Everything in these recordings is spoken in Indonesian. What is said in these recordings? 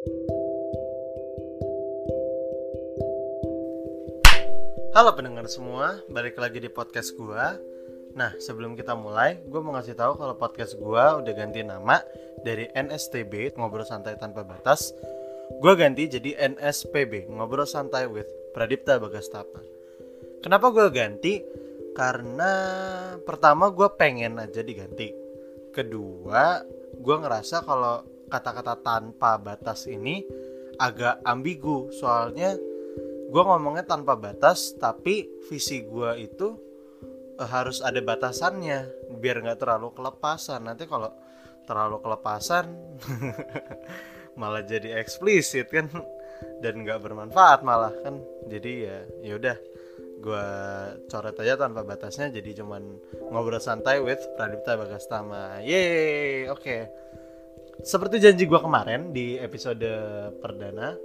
Halo pendengar semua, balik lagi di podcast gua. Nah, sebelum kita mulai, gue mau ngasih tahu kalau podcast gua udah ganti nama dari NSTB ngobrol santai tanpa batas. Gua ganti jadi NSPB ngobrol santai with Pradipta Bagastapa. Kenapa gue ganti? Karena pertama gue pengen aja diganti. Kedua, gue ngerasa kalau kata-kata tanpa batas ini agak ambigu. Soalnya gue ngomongnya tanpa batas tapi visi gue itu uh, harus ada batasannya biar nggak terlalu kelepasan. Nanti kalau terlalu kelepasan malah jadi eksplisit kan dan nggak bermanfaat malah kan. Jadi ya ya udah gue coret aja tanpa batasnya. Jadi cuman ngobrol santai with Pradipta Bagastama. Yeay oke. okay. Seperti janji gue kemarin di episode perdana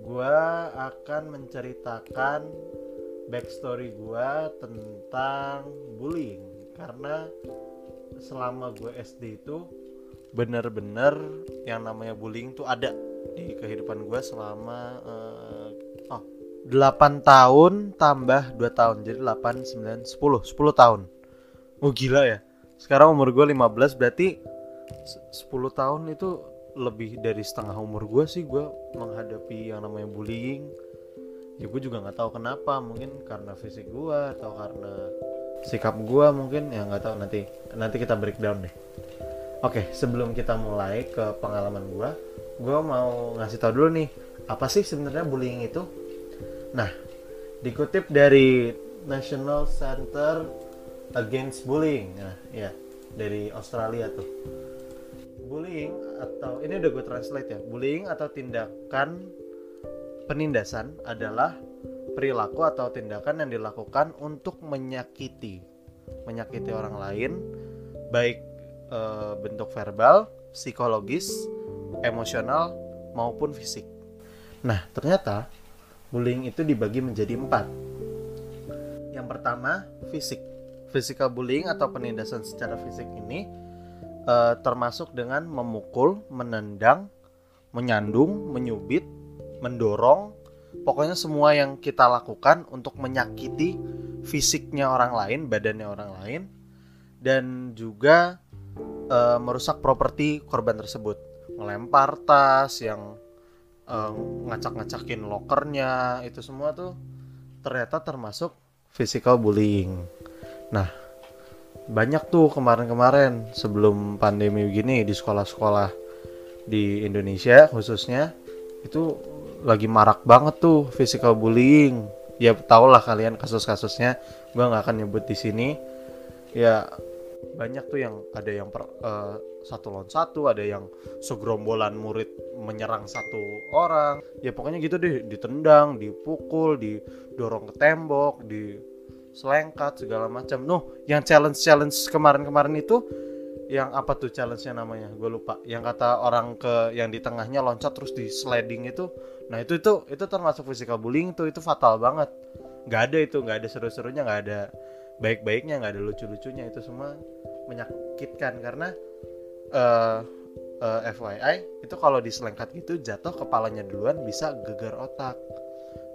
gue akan menceritakan backstory gue tentang bullying. Karena selama gue SD itu bener-bener yang namanya bullying tuh ada di kehidupan gue selama uh, oh 8 tahun tambah 2 tahun. Jadi 8 9 10 10 tahun. Oh gila ya. Sekarang umur gue 15 berarti 10 tahun itu lebih dari setengah umur gue sih gue menghadapi yang namanya bullying. Ya gue juga nggak tahu kenapa mungkin karena fisik gue atau karena sikap gue mungkin ya nggak tahu. Nanti nanti kita breakdown deh. Oke sebelum kita mulai ke pengalaman gue gue mau ngasih tau dulu nih apa sih sebenarnya bullying itu? Nah dikutip dari National Center Against Bullying. Nah ya dari Australia tuh bullying atau ini udah gue translate ya bullying atau tindakan penindasan adalah perilaku atau tindakan yang dilakukan untuk menyakiti menyakiti orang lain baik e, bentuk verbal psikologis emosional maupun fisik. Nah ternyata bullying itu dibagi menjadi empat. Yang pertama fisik. Physical bullying atau penindasan secara fisik ini uh, termasuk dengan memukul, menendang, menyandung, menyubit, mendorong, pokoknya semua yang kita lakukan untuk menyakiti fisiknya orang lain, badannya orang lain, dan juga uh, merusak properti korban tersebut, melempar tas yang uh, ngacak-ngacakin lokernya, itu semua tuh ternyata termasuk physical bullying. Nah, banyak tuh kemarin-kemarin sebelum pandemi begini di sekolah-sekolah di Indonesia khususnya itu lagi marak banget tuh physical bullying. Ya tau lah kalian kasus-kasusnya gue nggak akan nyebut di sini. Ya banyak tuh yang ada yang per, uh, satu lawan satu ada yang segerombolan murid menyerang satu orang. Ya pokoknya gitu deh ditendang dipukul didorong ke tembok di selengkat segala macam. Nuh, yang challenge challenge kemarin-kemarin itu yang apa tuh challenge-nya namanya? Gue lupa. Yang kata orang ke yang di tengahnya loncat terus di sliding itu. Nah itu itu itu termasuk physical bullying tuh itu fatal banget. Gak ada itu, gak ada seru-serunya, gak ada baik-baiknya, gak ada lucu-lucunya itu semua menyakitkan karena uh, uh, FYI itu kalau diselengkat gitu jatuh kepalanya duluan bisa gegar otak.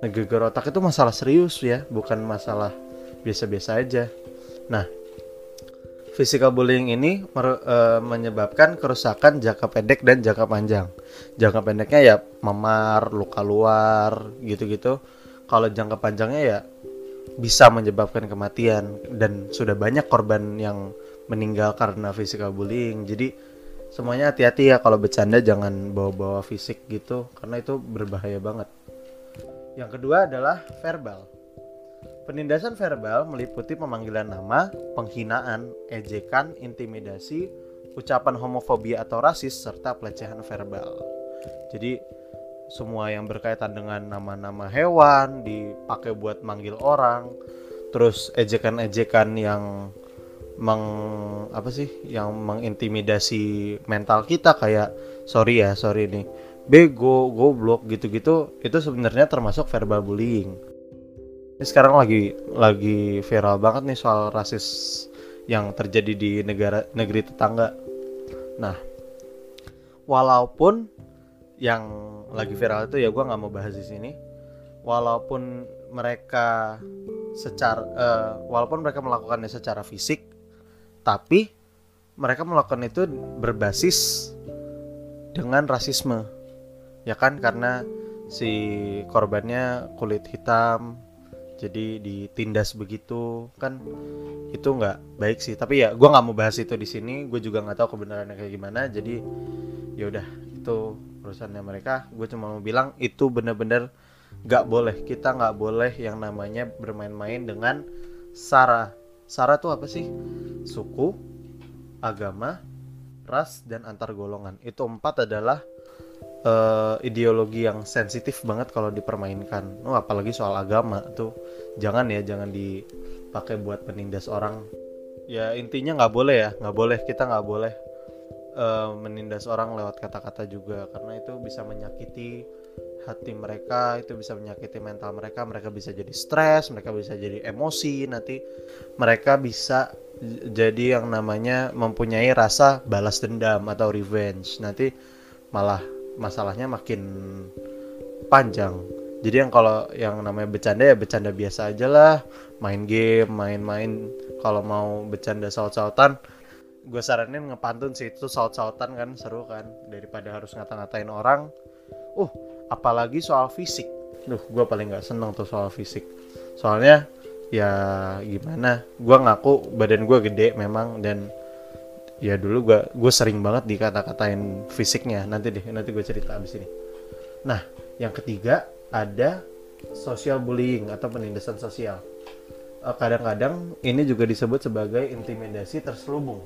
Nah, gegar otak itu masalah serius ya, bukan masalah biasa-biasa aja. Nah, physical bullying ini mer, e, menyebabkan kerusakan jangka pendek dan jangka panjang. Jangka pendeknya ya memar, luka luar, gitu-gitu. Kalau jangka panjangnya ya bisa menyebabkan kematian dan sudah banyak korban yang meninggal karena physical bullying. Jadi semuanya hati-hati ya kalau bercanda jangan bawa-bawa fisik gitu karena itu berbahaya banget. Yang kedua adalah verbal. Penindasan verbal meliputi pemanggilan nama, penghinaan, ejekan, intimidasi, ucapan homofobia atau rasis, serta pelecehan verbal. Jadi semua yang berkaitan dengan nama-nama hewan dipakai buat manggil orang, terus ejekan-ejekan yang meng apa sih yang mengintimidasi mental kita kayak sorry ya sorry nih bego goblok gitu-gitu itu sebenarnya termasuk verbal bullying ini sekarang lagi lagi viral banget nih soal rasis yang terjadi di negara negeri tetangga. Nah, walaupun yang lagi viral itu ya gue nggak mau bahas di sini walaupun mereka secara uh, walaupun mereka melakukannya secara fisik tapi mereka melakukan itu berbasis dengan rasisme ya kan karena si korbannya kulit hitam jadi ditindas begitu kan itu nggak baik sih. Tapi ya gue nggak mau bahas itu di sini. Gue juga nggak tahu kebenarannya kayak gimana. Jadi ya udah itu urusannya mereka. Gue cuma mau bilang itu bener-bener nggak boleh. Kita nggak boleh yang namanya bermain-main dengan sara sara tuh apa sih? Suku agama ras dan antar golongan itu empat adalah uh, ideologi yang sensitif banget kalau dipermainkan. Oh, apalagi soal agama tuh. Jangan ya jangan dipakai buat penindas orang. Ya intinya nggak boleh ya. Nggak boleh. Kita nggak boleh uh, menindas orang lewat kata-kata juga. Karena itu bisa menyakiti hati mereka itu bisa menyakiti mental mereka. Mereka bisa jadi stres mereka bisa jadi emosi. Nanti mereka bisa jadi yang namanya mempunyai rasa balas dendam atau revenge. Nanti malah masalahnya makin panjang. Jadi yang kalau yang namanya bercanda ya bercanda biasa aja lah. Main game main-main. Kalau mau bercanda saut-sautan gue saranin ngepantun sih. Itu saut-sautan kan seru kan. Daripada harus ngata-ngatain orang. Uh apalagi soal fisik. Duh gue paling nggak seneng tuh soal fisik. Soalnya ya gimana? Gue ngaku badan gue gede memang dan ya dulu gue gue sering banget dikata-katain fisiknya. Nanti deh nanti gue cerita abis ini. Nah yang ketiga ada social bullying atau penindasan sosial. Eh, kadang-kadang ini juga disebut sebagai intimidasi terselubung.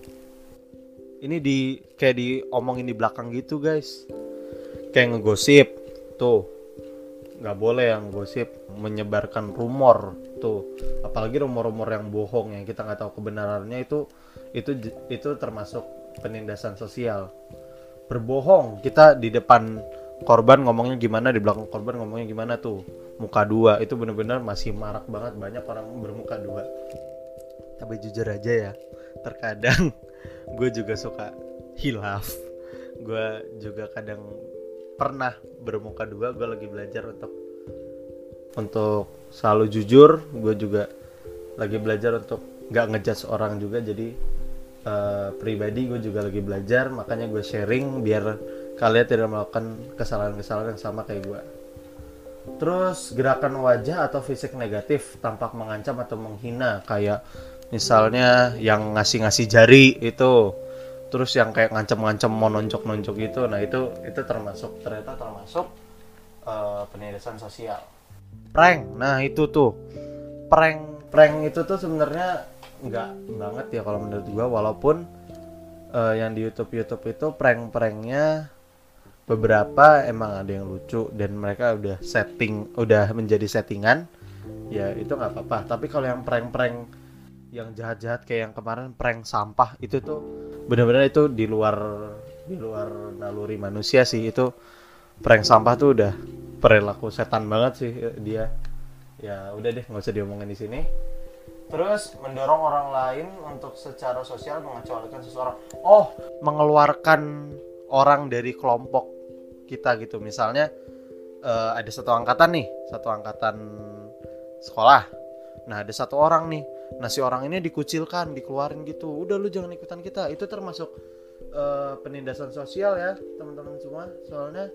Ini di kayak diomongin di belakang gitu guys. Kayak ngegosip. Tuh nggak boleh yang gosip menyebarkan rumor tuh apalagi rumor-rumor yang bohong yang kita nggak tahu kebenarannya itu itu itu termasuk penindasan sosial. Berbohong kita di depan korban ngomongnya gimana di belakang korban ngomongnya gimana tuh? Muka dua itu bener-bener masih marak banget banyak orang bermuka dua. Tapi jujur aja ya terkadang gue juga suka hilaf. Gue juga kadang pernah bermuka dua gue lagi belajar untuk untuk selalu jujur gue juga lagi belajar untuk nggak ngejudge orang juga. Jadi uh, pribadi gue juga lagi belajar makanya gue sharing biar kalian tidak melakukan kesalahan-kesalahan yang sama kayak gue terus gerakan wajah atau fisik negatif tampak mengancam atau menghina. Kayak misalnya yang ngasih-ngasih jari itu terus yang kayak ngancam-ngancam mau nonjok-nonjok gitu. Nah itu itu termasuk ternyata termasuk uh, penindasan sosial prank. Nah itu tuh. Prank prank itu tuh sebenarnya nggak banget ya kalau menurut gua. Walaupun uh, yang di YouTube YouTube itu prank-pranknya beberapa emang ada yang lucu dan mereka udah setting udah menjadi settingan ya itu nggak apa-apa. Tapi kalau yang prank-prank yang jahat-jahat kayak yang kemarin prank sampah itu tuh benar-benar itu di luar di luar naluri manusia sih. Itu prank sampah tuh udah perilaku setan banget sih dia ya udah deh nggak usah diomongin di sini Terus mendorong orang lain untuk secara sosial mengecualikan seseorang. Oh, mengeluarkan orang dari kelompok kita gitu. Misalnya uh, ada satu angkatan nih, satu angkatan sekolah. Nah, ada satu orang nih. Nah, si orang ini dikucilkan, dikeluarin gitu. Udah lu jangan ikutan kita. Itu termasuk uh, penindasan sosial ya, teman-teman semua. Soalnya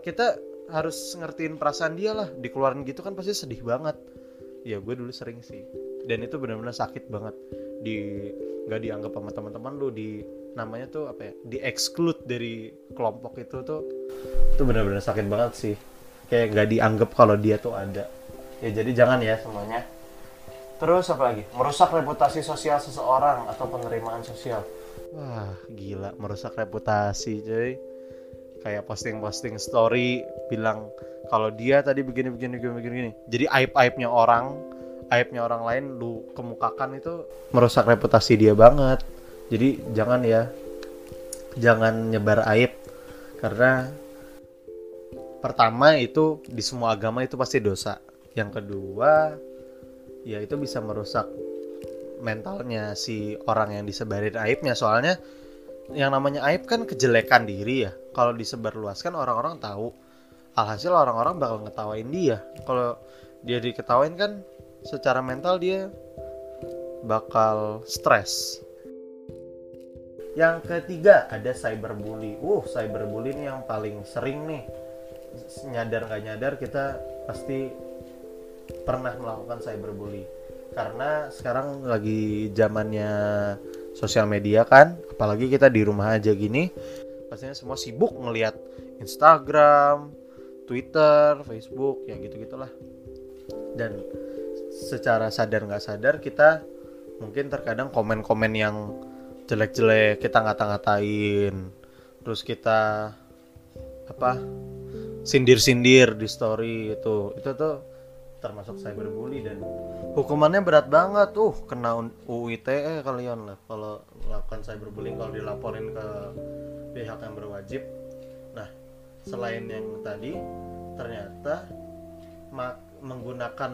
kita harus ngertiin perasaan dia lah. Dikeluarin gitu kan pasti sedih banget. Ya, gue dulu sering sih. Dan itu benar-benar sakit banget. Di nggak dianggap sama teman-teman lu di namanya tuh apa ya? Di exclude dari kelompok itu tuh itu benar-benar sakit banget sih. Kayak nggak dianggap kalau dia tuh ada. Ya jadi jangan ya semuanya. Terus apa lagi? Merusak reputasi sosial seseorang atau penerimaan sosial. Wah gila. Merusak reputasi cuy kayak posting-posting story bilang kalau dia tadi begini begini begini begini jadi aib aibnya orang aibnya orang lain lu kemukakan itu merusak reputasi dia banget. Jadi jangan ya jangan nyebar aib. Karena pertama itu di semua agama itu pasti dosa. Yang kedua ya itu bisa merusak mentalnya si orang yang disebarin aibnya. Soalnya yang namanya aib kan kejelekan diri ya kalau disebarluaskan orang-orang tahu alhasil orang-orang bakal ngetawain dia kalau dia diketawain kan secara mental dia bakal stres yang ketiga ada cyberbully. Uh, cyberbully ini yang paling sering nih. Nyadar nggak nyadar kita pasti pernah melakukan cyberbully. Karena sekarang lagi zamannya sosial media kan, apalagi kita di rumah aja gini, pastinya semua sibuk ngelihat Instagram, Twitter, Facebook, ya gitu-gitulah. Dan secara sadar nggak sadar kita mungkin terkadang komen-komen yang jelek-jelek kita ngata-ngatain terus kita apa sindir-sindir di story itu itu tuh termasuk cyberbully dan hukumannya berat banget. Tuh kena UU ITE kalian lah kalau melakukan cyberbullying kalau dilaporin ke pihak yang berwajib. Nah selain yang tadi ternyata menggunakan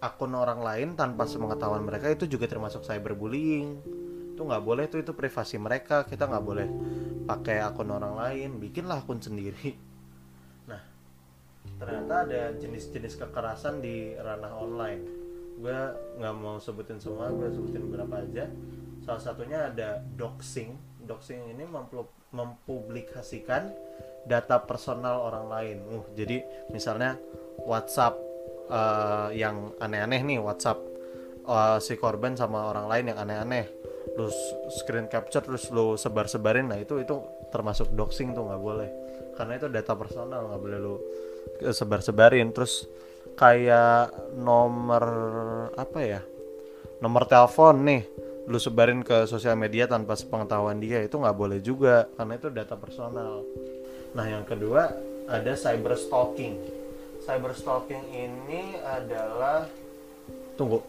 akun orang lain tanpa sepengetahuan mereka itu juga termasuk cyberbullying. Itu nggak boleh tuh itu privasi mereka. Kita nggak boleh pakai akun orang lain. Bikinlah akun sendiri ternyata ada jenis-jenis kekerasan di ranah online. Gue nggak mau sebutin semua gue sebutin beberapa aja. Salah satunya ada doxing. Doxing ini mempublikasikan data personal orang lain. Uh jadi misalnya WhatsApp uh, yang aneh-aneh nih WhatsApp uh, si korban sama orang lain yang aneh-aneh. Lu screen capture terus lu sebar-sebarin nah itu itu termasuk doxing tuh nggak boleh. Karena itu data personal nggak boleh lu sebar-sebarin. Terus kayak nomor apa ya nomor telepon nih lu sebarin ke sosial media tanpa sepengetahuan dia itu nggak boleh juga karena itu data personal. Nah yang kedua ada cyber stalking. Cyber stalking ini adalah tunggu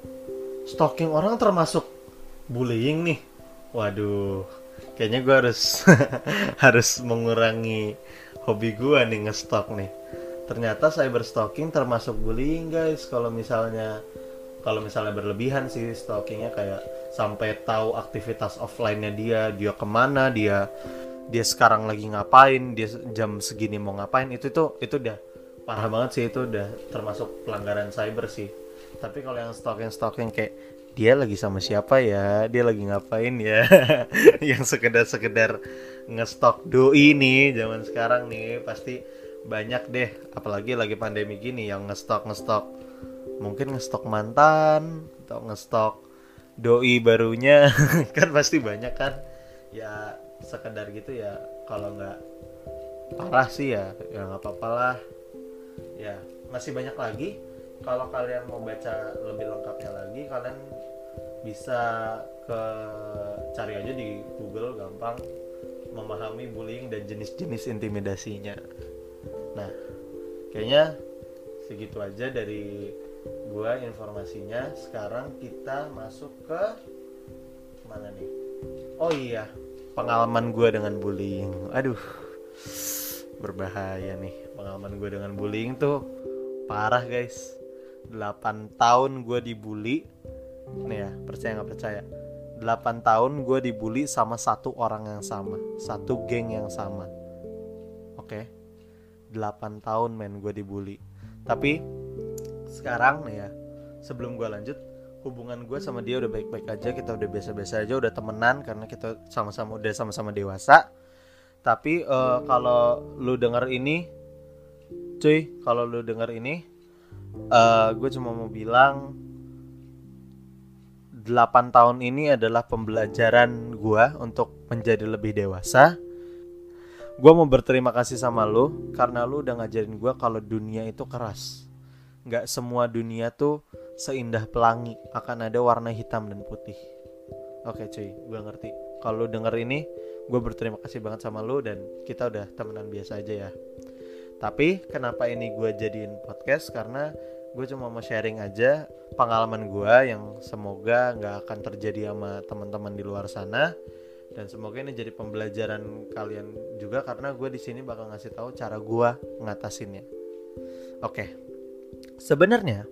stalking orang termasuk bullying nih. Waduh kayaknya gue harus harus mengurangi hobi gue nih ngestok nih ternyata cyber stalking termasuk bullying guys. Kalau misalnya kalau misalnya berlebihan sih stalkingnya kayak sampai tahu aktivitas offline-nya dia dia ke mana dia dia sekarang lagi ngapain dia jam segini mau ngapain itu tuh itu udah parah banget sih itu udah termasuk pelanggaran cyber sih. Tapi kalau yang stalking stalking kayak dia lagi sama siapa ya? Dia lagi ngapain ya? Yang sekedar sekedar ngestok doi nih zaman sekarang nih pasti banyak deh apalagi lagi pandemi gini yang ngestok ngestok mungkin ngestok mantan atau ngestok doi barunya kan pasti banyak kan. Ya sekedar gitu ya kalau nggak parah sih ya ya nggak apa-apa lah. Ya masih banyak lagi. Kalau kalian mau baca lebih lengkapnya lagi kalian bisa ke cari aja di Google gampang. Memahami bullying dan jenis-jenis intimidasinya. Nah, kayaknya segitu aja dari gua informasinya. Sekarang kita masuk ke mana nih? Oh iya, pengalaman gua dengan bullying. Aduh, berbahaya nih pengalaman gue dengan bullying tuh parah guys 8 tahun gue dibully nih ya percaya nggak percaya 8 tahun gue dibully sama satu orang yang sama satu geng yang sama oke okay? 8 tahun men gue dibully. Tapi sekarang nih ya sebelum gue lanjut hubungan gue sama dia udah baik-baik aja kita udah biasa-biasa aja udah temenan karena kita sama-sama udah sama-sama dewasa. Tapi uh, kalau lu denger ini cuy kalau lu denger ini uh, gue cuma mau bilang 8 tahun ini adalah pembelajaran gue untuk menjadi lebih dewasa gue mau berterima kasih sama lu karena lu udah ngajarin gue kalau dunia itu keras. Nggak semua dunia tuh seindah pelangi akan ada warna hitam dan putih. Oke cuy gue ngerti. Kalau denger ini gue berterima kasih banget sama lu dan kita udah temenan biasa aja ya. Tapi kenapa ini gue jadiin podcast? Karena gue cuma mau sharing aja pengalaman gue yang semoga nggak akan terjadi sama teman-teman di luar sana dan semoga ini jadi pembelajaran kalian juga karena gue di sini bakal ngasih tahu cara gue ngatasinnya. Oke, sebenarnya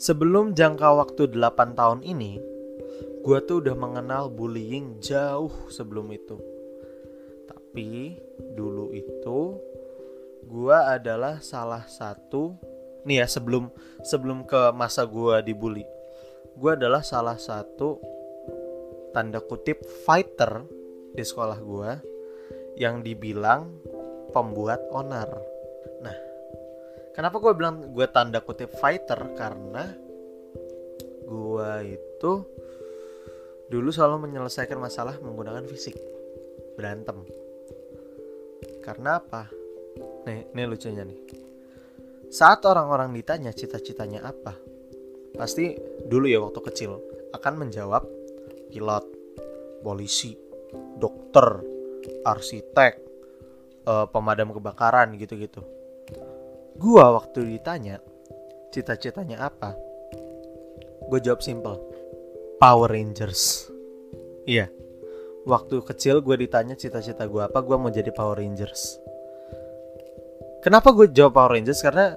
sebelum jangka waktu 8 tahun ini, gue tuh udah mengenal bullying jauh sebelum itu. tapi dulu itu gua adalah salah satu nih ya sebelum sebelum ke masa gua dibully gua adalah salah satu tanda kutip fighter di sekolah gua yang dibilang pembuat onar. Nah kenapa gue bilang gue tanda kutip fighter? Karena gue itu dulu selalu menyelesaikan masalah menggunakan fisik. Berantem. Karena apa? Nih ini lucunya nih. Saat orang-orang ditanya cita-citanya apa pasti dulu ya waktu kecil akan menjawab pilot polisi dokter arsitek eh, pemadam kebakaran gitu-gitu. Gua waktu ditanya cita-citanya apa? Gue jawab simple Power Rangers. Iya. Waktu kecil gue ditanya cita-cita gue apa gue mau jadi Power Rangers. Kenapa gue jawab Power Rangers? Karena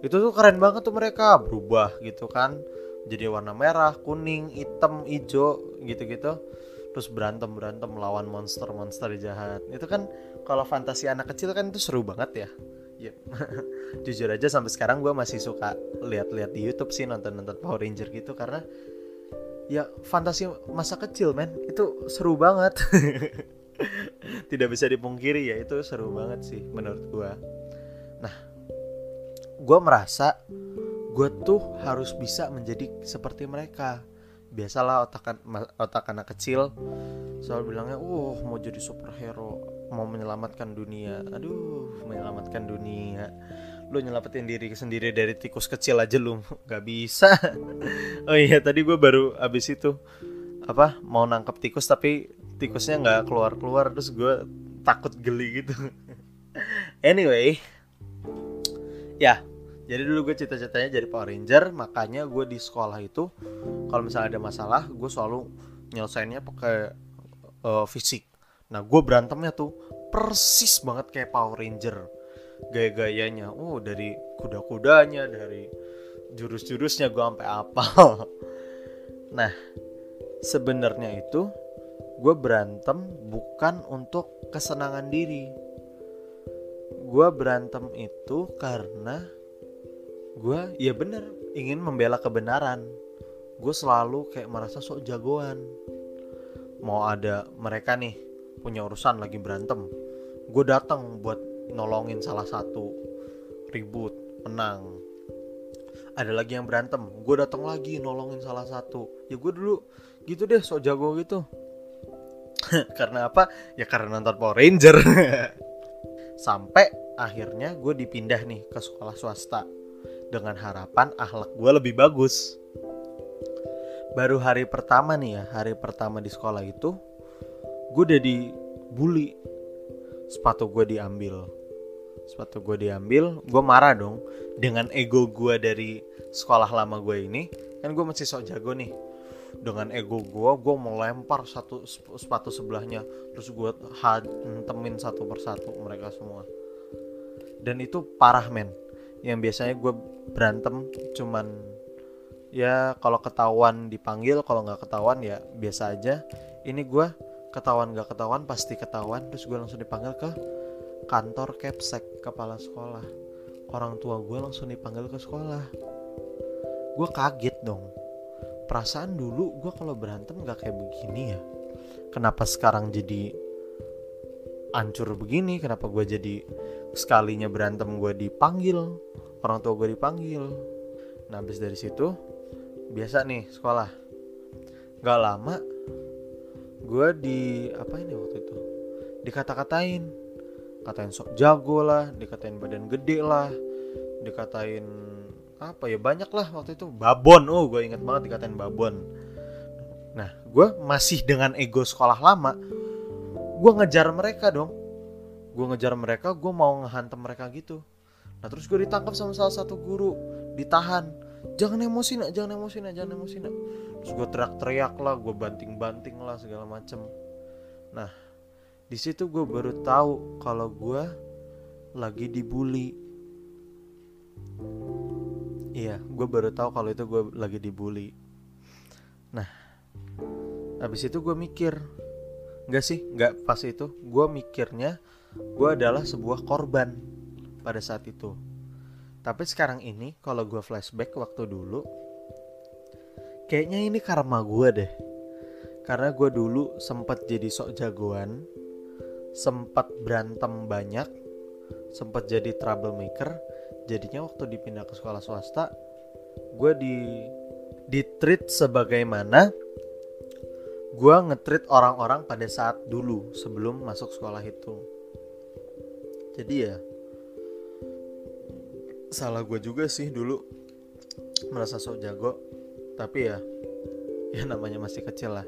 itu tuh keren banget tuh mereka berubah gitu kan jadi warna merah kuning hitam hijau gitu-gitu. Terus berantem berantem melawan monster monster jahat. Itu kan kalau fantasi anak kecil kan itu seru banget ya. Yep. jujur aja sampai sekarang gue masih suka lihat-lihat di YouTube sih nonton-nonton Power Ranger gitu karena ya fantasi masa kecil men. Itu seru banget. Tidak bisa dipungkiri ya itu seru banget sih menurut gue nah gue merasa gue tuh harus bisa menjadi seperti mereka. Biasalah otak otak anak kecil selalu bilangnya uh mau jadi superhero mau menyelamatkan dunia. Aduh menyelamatkan dunia. Lu nyelamatin diri sendiri dari tikus kecil aja lu nggak bisa. Oh iya tadi gue baru abis itu apa mau nangkep tikus tapi tikusnya nggak keluar keluar terus gue takut geli gitu. Anyway ya jadi dulu gue cita-citanya jadi Power Ranger makanya gue di sekolah itu kalau misalnya ada masalah gue selalu nyelesainnya pakai uh, fisik. Nah gue berantemnya tuh persis banget kayak Power Ranger. Gaya-gayanya oh dari kuda-kudanya dari jurus-jurusnya gue sampai apa nah sebenarnya itu gue berantem bukan untuk kesenangan diri. Gue berantem itu karena gue ya bener ingin membela kebenaran. Gue selalu kayak merasa sok jagoan. Mau ada mereka nih punya urusan lagi berantem gue datang buat nolongin salah satu. Ribut menang. Ada lagi yang berantem gue datang lagi nolongin salah satu. Ya gue dulu gitu deh sok jago gitu. Karena apa? Ya karena nonton Power Ranger. Sampai akhirnya gue dipindah nih ke sekolah swasta dengan harapan akhlak gue lebih bagus. Baru hari pertama nih ya hari pertama di sekolah itu gue udah dibully. Sepatu gue diambil. Sepatu gue diambil gue marah dong. Dengan ego gue dari sekolah lama gue ini kan gue masih sok jago nih. Dengan ego gue gue mau lempar satu sepatu sebelahnya terus gue hantemin satu persatu mereka semua. Dan itu parah men yang biasanya gue berantem cuman ya kalau ketahuan dipanggil kalau nggak ketahuan ya biasa aja. Ini gue ketahuan gak ketahuan pasti ketahuan terus gue langsung dipanggil ke kantor kepsek kepala sekolah. Orang tua gue langsung dipanggil ke sekolah. Gue kaget dong. Perasaan dulu gue kalau berantem gak kayak begini ya. Kenapa sekarang jadi ancur begini kenapa gue jadi sekalinya berantem gue dipanggil orang tua gue dipanggil. Nah habis dari situ biasa nih sekolah. Gak lama gue di apa ini waktu itu? Dikata-katain. Katain sok jago lah dikatain badan gede lah dikatain apa ya banyak lah waktu itu. Babon oh gue inget banget dikatain babon. Nah gue masih dengan ego sekolah lama gue ngejar mereka dong. Gue ngejar mereka gue mau ngehantem mereka gitu. Nah terus gue ditangkap sama salah satu guru. Ditahan. Jangan emosi nak. Jangan emosi nak. Jangan emosi nak. Terus gue teriak-teriak lah gue banting-banting lah segala macem. Nah di situ gue baru tahu kalau gue lagi dibully. Iya gue baru tahu kalau itu gue lagi dibully. Nah habis itu gue mikir Enggak sih, enggak pas itu. Gue mikirnya gue adalah sebuah korban pada saat itu. Tapi sekarang ini kalau gue flashback waktu dulu, kayaknya ini karma gue deh. Karena gue dulu sempat jadi sok jagoan, sempat berantem banyak, sempat jadi troublemaker. Jadinya waktu dipindah ke sekolah swasta, gue di di treat sebagaimana gue ngetrit orang-orang pada saat dulu sebelum masuk sekolah itu. Jadi ya salah gue juga sih dulu. Merasa sok jago tapi ya ya namanya masih kecil lah.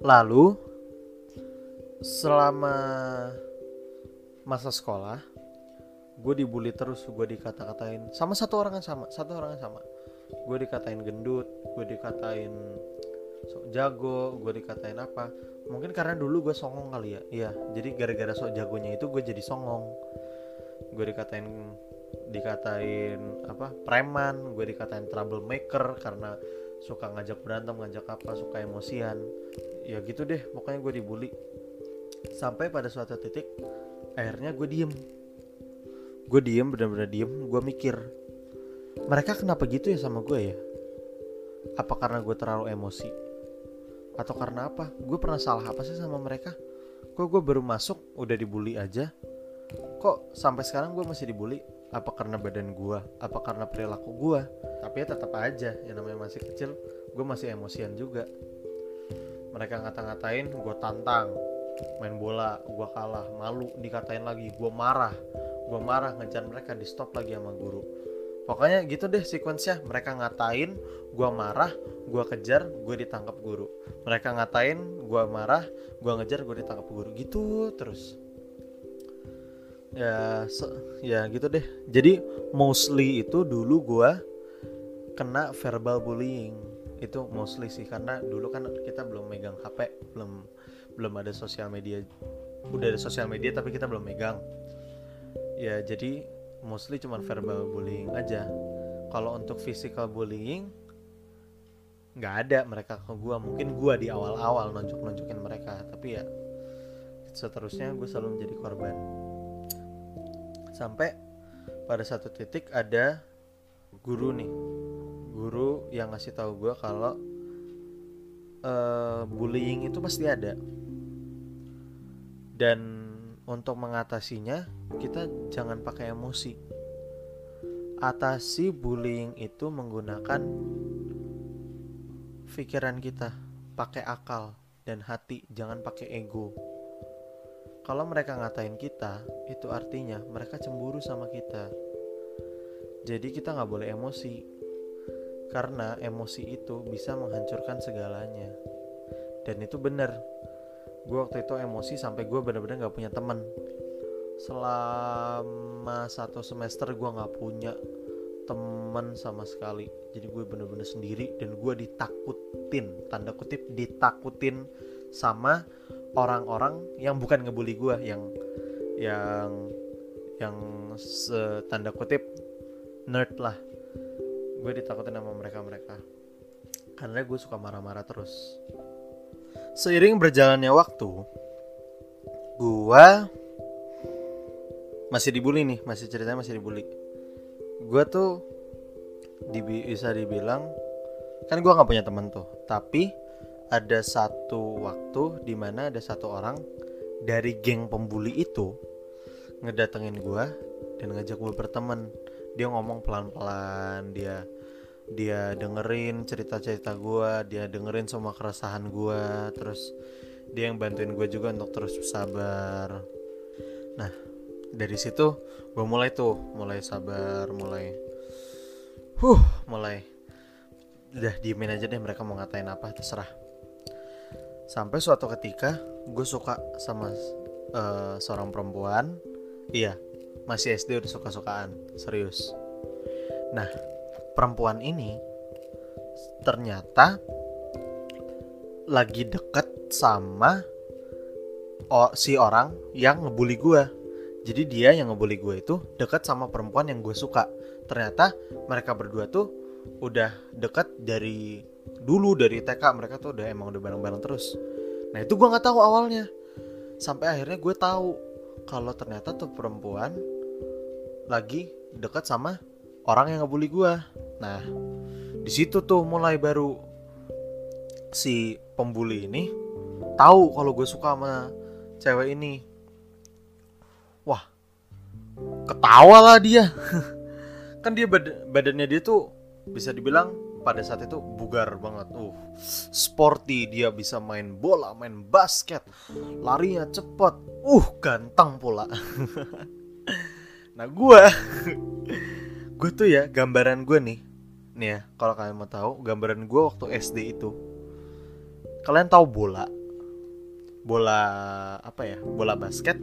Lalu selama masa sekolah gue dibully terus gue dikata-katain. Sama satu orang yang sama satu orang yang sama. Gue dikatain gendut gue dikatain sok jago gue dikatain apa. Mungkin karena dulu gue songong kali ya. Iya jadi gara-gara sok jagonya itu gue jadi songong. Gue dikatain dikatain apa preman gue dikatain troublemaker karena suka ngajak berantem ngajak apa suka emosian. Ya gitu deh pokoknya gue dibully. Sampai pada suatu titik akhirnya gue diem. Gue diem bener-bener diem gue mikir mereka kenapa gitu ya sama gue ya? Apa karena gue terlalu emosi atau karena apa? Gue pernah salah apa sih sama mereka? Kok gue baru masuk udah dibully aja? Kok sampai sekarang gue masih dibully? Apa karena badan gue apa karena perilaku gue tapi ya tetap aja yang namanya masih kecil gue masih emosian juga. Mereka ngata-ngatain gue tantang. Main bola gue kalah. Malu dikatain lagi. Gue marah. Gue marah ngejar mereka di stop lagi sama guru pokoknya gitu deh sequence mereka ngatain gue marah gue kejar gue ditangkap guru. Mereka ngatain gue marah gue ngejar gue ditangkap guru. Gitu terus. Ya so, ya gitu deh. Jadi mostly itu dulu gue kena verbal bullying. Itu mostly sih karena dulu kan kita belum megang HP belum belum ada sosial media. Udah ada sosial media tapi kita belum megang. Ya jadi mostly cuman verbal bullying aja. Kalau untuk physical bullying nggak ada mereka ke gue mungkin gue di awal-awal nonjok-nonjokin mereka tapi ya seterusnya gue selalu menjadi korban. Sampai pada satu titik ada guru nih guru yang ngasih tahu gue kalau uh, bullying itu pasti ada. Dan untuk mengatasinya kita jangan pakai emosi. Atasi bullying itu menggunakan pikiran kita pakai akal dan hati jangan pakai ego. Kalau mereka ngatain kita itu artinya mereka cemburu sama kita. Jadi kita nggak boleh emosi karena emosi itu bisa menghancurkan segalanya. Dan itu benar gue waktu itu emosi sampai gue bener-bener nggak punya teman selama satu semester gue nggak punya teman sama sekali. Jadi gue bener-bener sendiri dan gue ditakutin tanda kutip ditakutin sama orang-orang yang bukan ngebully gue yang yang yang tanda kutip nerd lah. Gue ditakutin sama mereka mereka karena gue suka marah-marah terus Seiring berjalannya waktu, gua masih dibully nih, masih ceritanya masih dibully. Gua tuh dibi bisa dibilang kan gua nggak punya temen tuh, tapi ada satu waktu di mana ada satu orang dari geng pembuli itu ngedatengin gua dan ngajak gue berteman. Dia ngomong pelan-pelan, dia dia dengerin cerita-cerita gue dia dengerin semua keresahan gue terus dia yang bantuin gue juga untuk terus sabar. Nah dari situ gue mulai tuh mulai sabar mulai huh mulai udah diemin aja deh mereka mau ngatain apa terserah. Sampai suatu ketika gue suka sama uh, seorang perempuan. Iya masih SD udah suka-sukaan serius. Nah perempuan ini ternyata lagi deket sama si orang yang ngebully gue jadi dia yang ngebully gue itu deket sama perempuan yang gue suka. Ternyata mereka berdua tuh udah deket dari dulu dari TK mereka tuh udah emang udah bareng-bareng terus. Nah itu gue nggak tahu awalnya. Sampai akhirnya gue tahu kalau ternyata tuh perempuan lagi dekat sama orang yang ngebully gue nah di situ tuh mulai baru si pembuli ini tahu kalau gue suka sama cewek ini. Wah ketawa lah dia. Kan dia bad badannya dia tuh bisa dibilang pada saat itu bugar banget. Uh sporty dia bisa main bola main basket larinya cepet. Uh ganteng pula. Nah gue gue tuh ya gambaran gue nih. Nih ya kalau kalian mau tahu gambaran gue waktu SD itu. Kalian tahu bola? Bola apa ya? Bola basket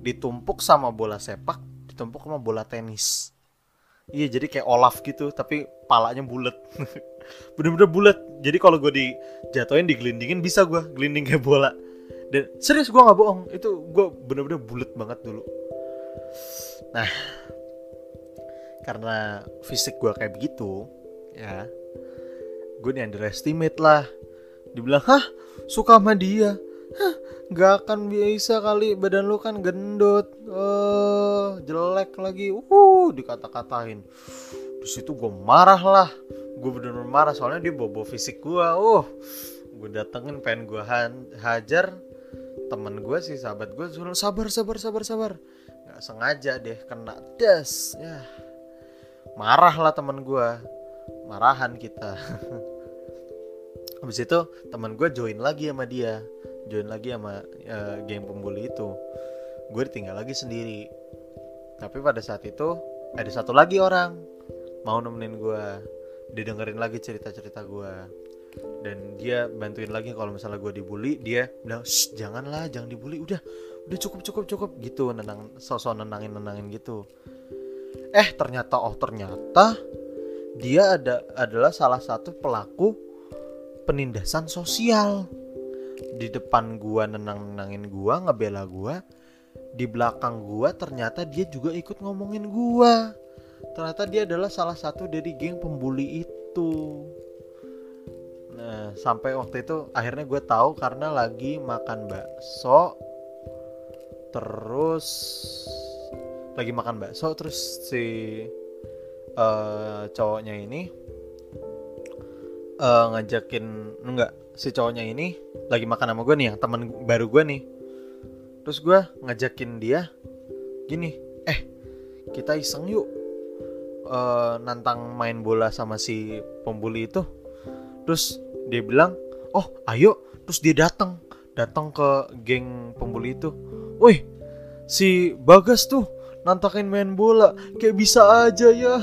ditumpuk sama bola sepak ditumpuk sama bola tenis. Iya jadi kayak Olaf gitu tapi palanya bulat. Bener-bener bulat. Jadi kalau gue dijatuhin digelindingin bisa gue gelinding kayak bola. Dan serius gue nggak bohong. Itu gue bener-bener bulat banget dulu. Nah karena fisik gue kayak begitu ya gue nih underestimate lah. Dibilang hah suka sama dia? Hah nggak akan bisa kali badan lu kan gendut. Oh jelek lagi. Uh dikata-katain. Di situ gue marah lah. Gue bener-bener marah soalnya dia bobo fisik gue uh gue datengin pengen gue hajar temen gue sih sahabat gue suruh sabar sabar sabar sabar. Nggak sengaja deh kena das ya marah lah temen gue marahan kita. Habis itu teman gue join lagi sama dia. Join lagi sama uh, geng pembuli itu. Gue tinggal lagi sendiri. Tapi pada saat itu ada satu lagi orang mau nemenin gue didengerin lagi cerita-cerita gue dan dia bantuin lagi kalau misalnya gue dibully dia bilang janganlah jangan dibully. Udah udah cukup cukup cukup. Gitu nenang sosok nenangin nenangin gitu eh ternyata oh ternyata dia ada adalah salah satu pelaku penindasan sosial. Di depan gua nenang-nenangin gua ngebela gua di belakang gua ternyata dia juga ikut ngomongin gua. Ternyata dia adalah salah satu dari geng pembuli itu. Nah sampai waktu itu akhirnya gue tahu karena lagi makan bakso terus lagi makan bakso terus si uh, cowoknya ini uh, ngajakin enggak si cowoknya ini lagi makan sama gue nih yang teman baru gue nih. Terus gue ngajakin dia gini eh kita iseng yuk uh, nantang main bola sama si pembuli itu. Terus dia bilang oh ayo. Terus dia datang datang ke geng pembuli itu. Woi si bagas tuh nantakin main bola. Kayak bisa aja ya.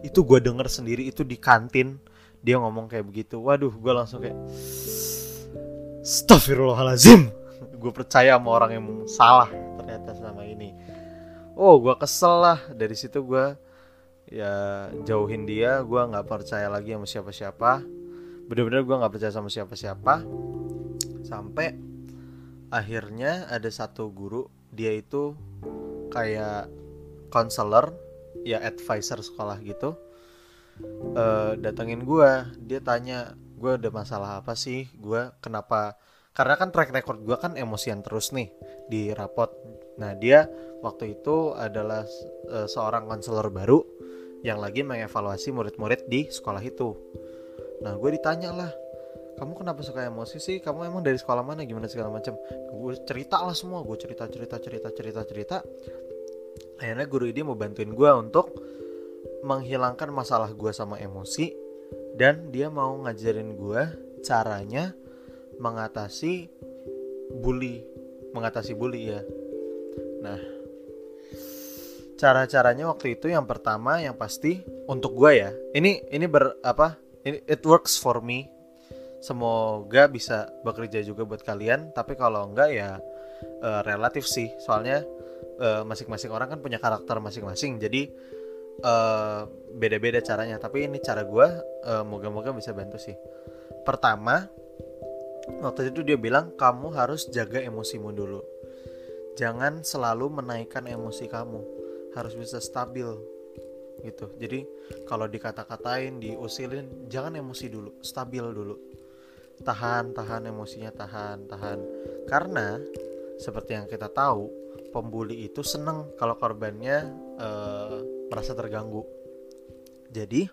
Itu gue denger sendiri itu di kantin. Dia ngomong kayak begitu. Waduh gue langsung kayak Astagfirullahalazim gue percaya sama orang yang salah ternyata selama ini. Oh gue kesel lah. Dari situ gue ya jauhin dia. Gue nggak percaya lagi sama siapa-siapa. Bener-bener gue nggak percaya sama siapa-siapa. Sampai akhirnya ada satu guru dia itu kayak konselor ya advisor sekolah gitu uh, datengin gue dia tanya gue ada masalah apa sih? Gue kenapa? Karena kan track record gue kan emosian terus nih di rapot. Nah dia waktu itu adalah uh, seorang konselor baru yang lagi mengevaluasi murid-murid di sekolah itu. Nah gue ditanya lah kamu kenapa suka emosi sih? Kamu emang dari sekolah mana? Gimana segala macam? Gue cerita lah semua. Gue cerita cerita cerita cerita cerita. Akhirnya guru ini mau bantuin gue untuk menghilangkan masalah gue sama emosi. Dan dia mau ngajarin gue caranya mengatasi bully. Mengatasi bully ya. Nah cara-caranya waktu itu yang pertama yang pasti untuk gue ya. Ini ini ber apa? Ini it works for me semoga bisa bekerja juga buat kalian tapi kalau enggak ya uh, relatif sih. Soalnya eh, masing-masing uh, orang kan punya karakter masing-masing jadi eh, beda-beda caranya. Tapi ini cara gue uh, moga-moga bisa bantu sih. Pertama waktu itu dia bilang kamu harus jaga emosimu dulu. Jangan selalu menaikkan emosi kamu. Harus bisa stabil. Gitu. Jadi kalau dikata-katain diusilin jangan emosi dulu stabil dulu tahan tahan emosinya tahan tahan. Karena seperti yang kita tahu pembuli itu seneng kalau korbannya uh, merasa terganggu. Jadi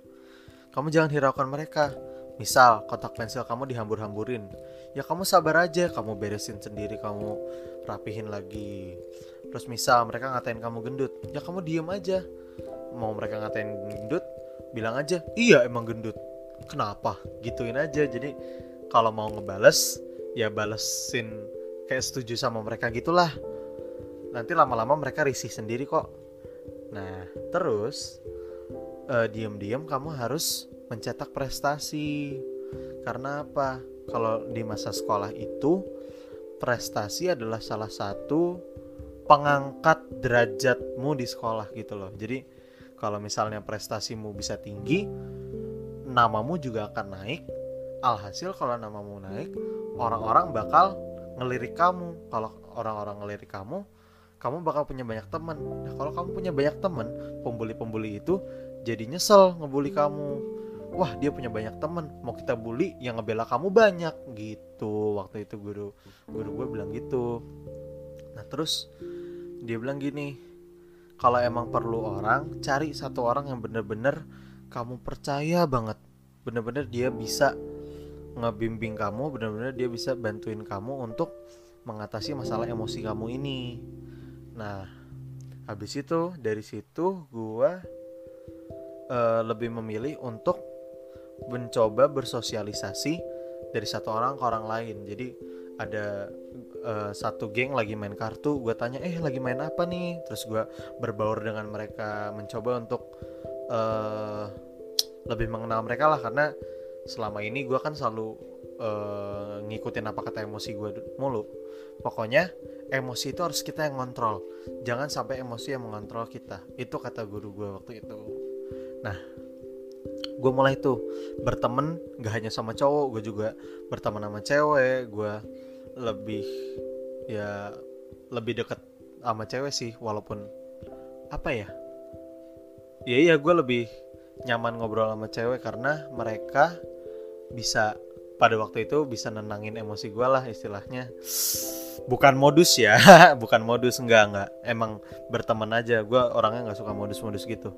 kamu jangan hiraukan mereka. Misal kotak pensil kamu dihambur-hamburin. Ya kamu sabar aja kamu beresin sendiri kamu rapihin lagi. Terus misal mereka ngatain kamu gendut. Ya kamu diem aja. Mau mereka ngatain gendut bilang aja iya emang gendut. Kenapa? Gituin aja. Jadi kalau mau ngebales ya balesin kayak setuju sama mereka gitulah nanti lama-lama mereka risih sendiri kok nah terus uh, diem-diem kamu harus mencetak prestasi karena apa kalau di masa sekolah itu prestasi adalah salah satu pengangkat derajatmu di sekolah gitu loh. Jadi kalau misalnya prestasimu bisa tinggi, namamu juga akan naik. Alhasil kalau namamu naik, orang-orang bakal ngelirik kamu. Kalau orang-orang ngelirik kamu, kamu bakal punya banyak teman. Nah, kalau kamu punya banyak teman, pembuli-pembuli itu jadi nyesel ngebully kamu. Wah, dia punya banyak teman, mau kita bully yang ngebela kamu banyak gitu. Waktu itu guru guru gue bilang gitu. Nah, terus dia bilang gini kalau emang perlu orang cari satu orang yang bener-bener kamu percaya banget bener-bener dia bisa ngebimbing kamu bener-bener dia bisa bantuin kamu untuk mengatasi masalah emosi kamu ini. Nah habis itu dari situ gua uh, lebih memilih untuk mencoba bersosialisasi dari satu orang ke orang lain. Jadi ada uh, satu geng lagi main kartu gue tanya eh lagi main apa nih? Terus gue berbaur dengan mereka mencoba untuk uh, lebih mengenal mereka lah karena selama ini gue kan selalu uh, ngikutin apa kata emosi gue mulu. Pokoknya emosi itu harus kita yang ngontrol. Jangan sampai emosi yang mengontrol kita. Itu kata guru gue waktu itu. Nah gue mulai tuh berteman gak hanya sama cowok gue juga berteman sama cewek. Gue lebih ya lebih dekat sama cewek sih walaupun apa ya? Ya iya gue lebih nyaman ngobrol sama cewek karena mereka bisa pada waktu itu bisa nenangin emosi gue lah istilahnya. Bukan modus ya bukan modus enggak enggak. Emang berteman aja gue orangnya nggak suka modus-modus gitu.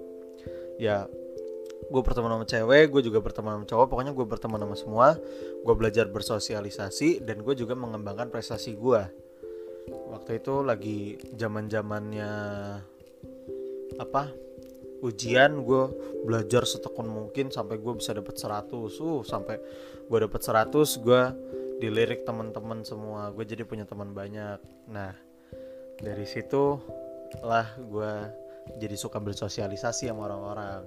Ya gue berteman sama cewek gue juga berteman sama cowok pokoknya gue berteman sama semua. Gue belajar bersosialisasi dan gue juga mengembangkan prestasi gue waktu itu lagi zaman zamannya apa ujian gue belajar setekun mungkin sampai gue bisa dapat 100 uh sampai gue dapat 100 gue dilirik teman-teman semua. Gue jadi punya teman banyak. Nah dari situ lah gue jadi suka bersosialisasi sama orang-orang.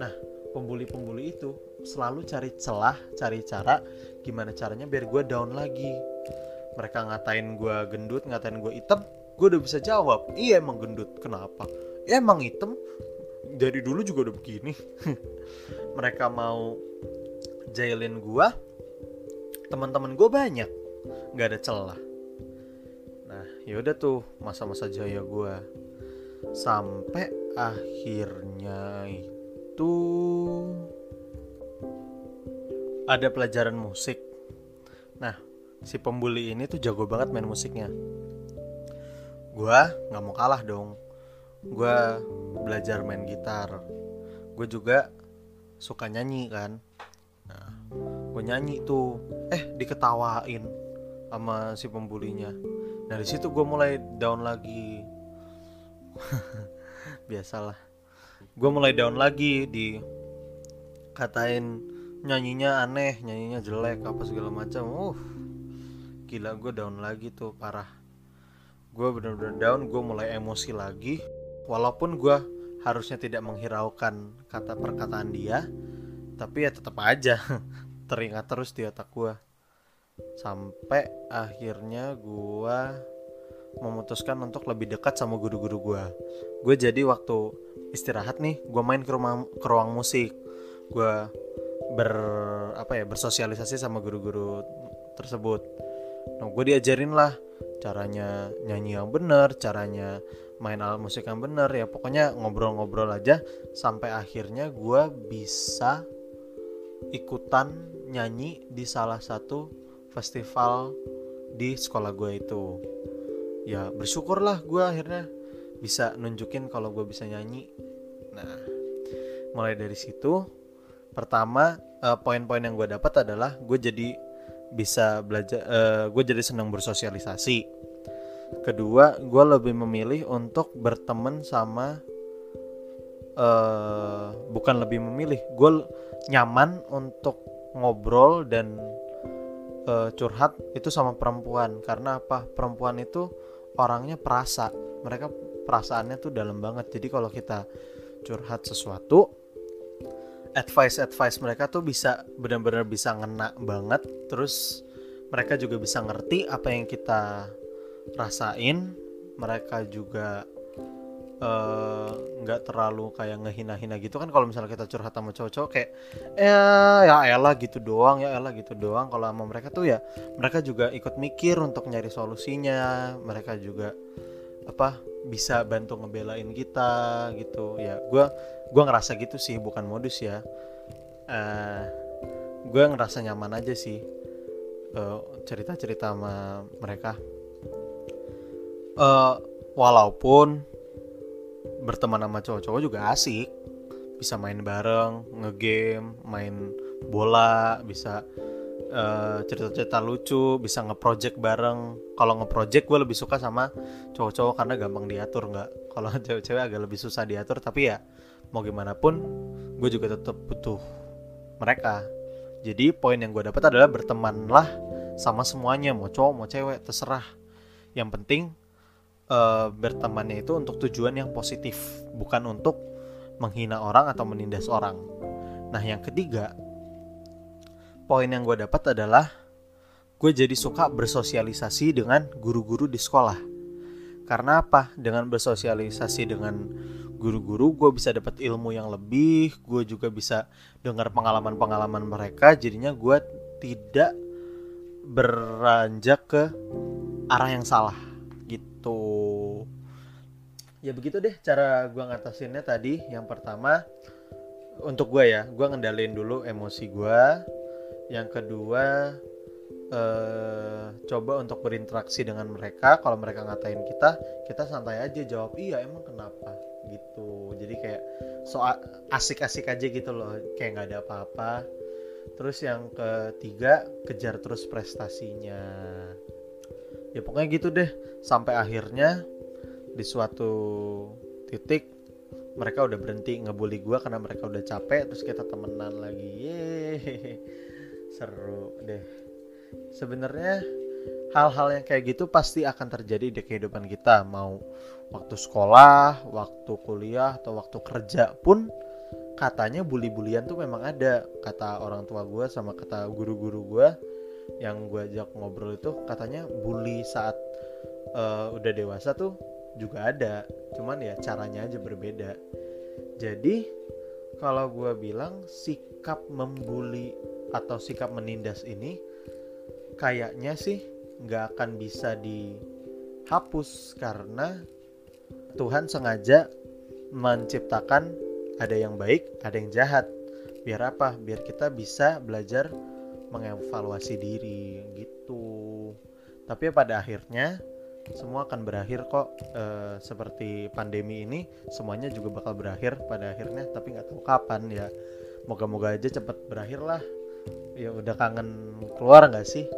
Nah, pembuli-pembuli itu selalu cari celah, cari cara gimana caranya biar gue down lagi. Mereka ngatain gue gendut, ngatain gue hitam, gue udah bisa jawab, iya emang gendut, kenapa? Ya emang hitam, dari dulu juga udah begini. Mereka mau jailin gue, teman-teman gue banyak, nggak ada celah. Nah, yaudah tuh masa-masa jaya gue sampai akhirnya itu ada pelajaran musik. Nah, si pembuli ini tuh jago banget main musiknya. Gua nggak mau kalah dong. Gua belajar main gitar. Gue juga suka nyanyi kan. Nah, gue nyanyi tuh, eh diketawain sama si pembulinya. Nah dari situ gue mulai down lagi. Biasalah gue mulai down lagi di katain nyanyinya aneh nyanyinya jelek apa segala macam uh gila gue down lagi tuh parah gue bener-bener down gue mulai emosi lagi walaupun gue harusnya tidak menghiraukan kata perkataan dia tapi ya tetap aja teringat terus di otak gue sampai akhirnya gue memutuskan untuk lebih dekat sama guru-guru gue gue jadi waktu istirahat nih gue main ke rumah ke ruang musik. Gue ber ya bersosialisasi sama guru-guru tersebut. Nah gue diajarin lah caranya nyanyi yang bener caranya main alat musik yang bener ya. Pokoknya ngobrol-ngobrol aja sampai akhirnya gue bisa ikutan nyanyi di salah satu festival di sekolah gue itu. Ya bersyukurlah gue akhirnya bisa nunjukin kalau gue bisa nyanyi. Nah mulai dari situ pertama uh, poin-poin yang gue dapat adalah gue jadi bisa belajar uh, gue jadi senang bersosialisasi kedua gue lebih memilih untuk berteman sama uh, bukan lebih memilih gue nyaman untuk ngobrol dan uh, curhat itu sama perempuan. Karena apa? Perempuan itu orangnya perasa. Mereka perasaannya tuh dalam banget. Jadi kalau kita curhat sesuatu advice advice mereka tuh bisa benar-benar bisa ngena banget. Terus mereka juga bisa ngerti apa yang kita rasain mereka juga Eh, nggak uh, terlalu kayak ngehina-hina gitu kan kalau misalnya kita curhat sama cowok-cowok kayak eh ya elah gitu doang ya elah gitu doang. Kalau sama mereka tuh ya mereka juga ikut mikir untuk nyari solusinya mereka juga apa bisa bantu ngebelain kita gitu. Ya gue gue ngerasa gitu sih bukan modus ya. Uh, eh, gue ngerasa nyaman aja sih uh, cerita-cerita sama mereka uh, walaupun berteman sama cowok-cowok juga asik. Bisa main bareng ngegame main bola bisa uh, cerita-cerita lucu bisa ngeproject bareng. Kalau ngeproject gue lebih suka sama cowok-cowok karena gampang diatur nggak. Kalau cewek-cewek agak lebih susah diatur tapi ya mau gimana pun gue juga tetap butuh mereka. Jadi poin yang gue dapat adalah bertemanlah sama semuanya mau cowok mau cewek terserah. Yang penting uh, bertemannya itu untuk tujuan yang positif, bukan untuk menghina orang atau menindas orang. Nah, yang ketiga, poin yang gue dapat adalah gue jadi suka bersosialisasi dengan guru-guru di sekolah. Karena apa? Dengan bersosialisasi dengan guru-guru, gue bisa dapat ilmu yang lebih, gue juga bisa dengar pengalaman-pengalaman mereka. Jadinya gue tidak beranjak ke arah yang salah gitu. Ya begitu deh cara gue ngatasinnya tadi. Yang pertama untuk gue ya gue ngendalin dulu emosi gue yang kedua eh, coba untuk berinteraksi dengan mereka. Kalau mereka ngatain kita kita santai aja jawab iya emang kenapa? Gitu. Jadi kayak so asik-asik aja gitu loh kayak nggak ada apa-apa. Terus yang ketiga kejar terus prestasinya ya pokoknya gitu deh. Sampai akhirnya di suatu titik mereka udah berhenti ngebully gue karena mereka udah capek terus kita temenan lagi. Yeay. seru deh. Sebenarnya hal-hal yang kayak gitu pasti akan terjadi di kehidupan kita. Mau waktu sekolah waktu kuliah atau waktu kerja pun katanya bully-bulian tuh memang ada. Kata orang tua gue sama kata guru-guru gue yang gue ajak ngobrol itu katanya bully saat uh, udah dewasa tuh juga ada cuman ya caranya aja berbeda jadi kalau gue bilang sikap membuli atau sikap menindas ini kayaknya sih nggak akan bisa dihapus karena Tuhan sengaja menciptakan ada yang baik, ada yang jahat. Biar apa? Biar kita bisa belajar mengevaluasi diri gitu. Tapi pada akhirnya semua akan berakhir kok e, seperti pandemi ini semuanya juga bakal berakhir pada akhirnya tapi nggak tahu kapan ya. Moga-moga aja cepet berakhir lah. Ya udah kangen keluar nggak sih?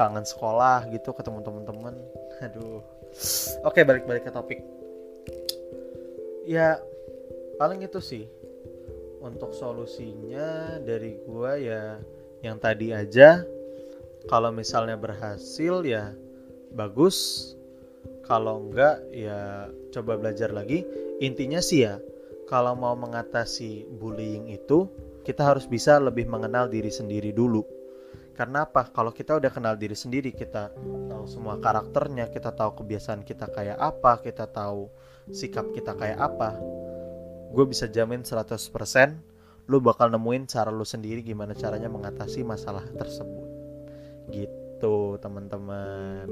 Kangen sekolah gitu ketemu teman-teman aduh. Oke balik-balik ke topik. Ya paling itu sih. Untuk solusinya dari gua ya yang tadi aja kalau misalnya berhasil ya bagus. Kalau enggak ya coba belajar lagi. Intinya sih ya kalau mau mengatasi bullying itu kita harus bisa lebih mengenal diri sendiri dulu. Karena apa? Kalau kita udah kenal diri sendiri kita tahu semua karakternya kita tahu kebiasaan kita kayak apa kita tahu sikap kita kayak apa gue bisa jamin 100% lu bakal nemuin cara lu sendiri gimana caranya mengatasi masalah tersebut. Gitu teman-teman.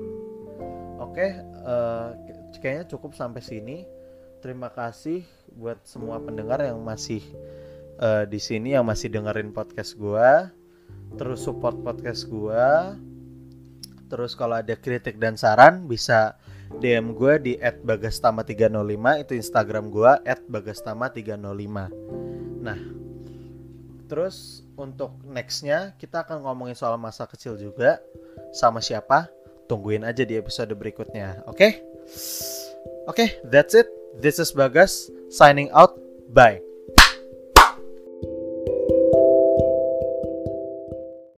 Oke uh, kayaknya cukup sampai sini. Terima kasih buat semua pendengar yang masih uh, di sini yang masih dengerin podcast gue terus support podcast gue terus kalau ada kritik dan saran bisa DM gue di @bagastama305 itu Instagram gue @bagastama305 nah terus untuk nextnya kita akan ngomongin soal masa kecil juga. Sama siapa? Tungguin aja di episode berikutnya oke? Okay? oke okay, that's it. This is Bagas signing out. Bye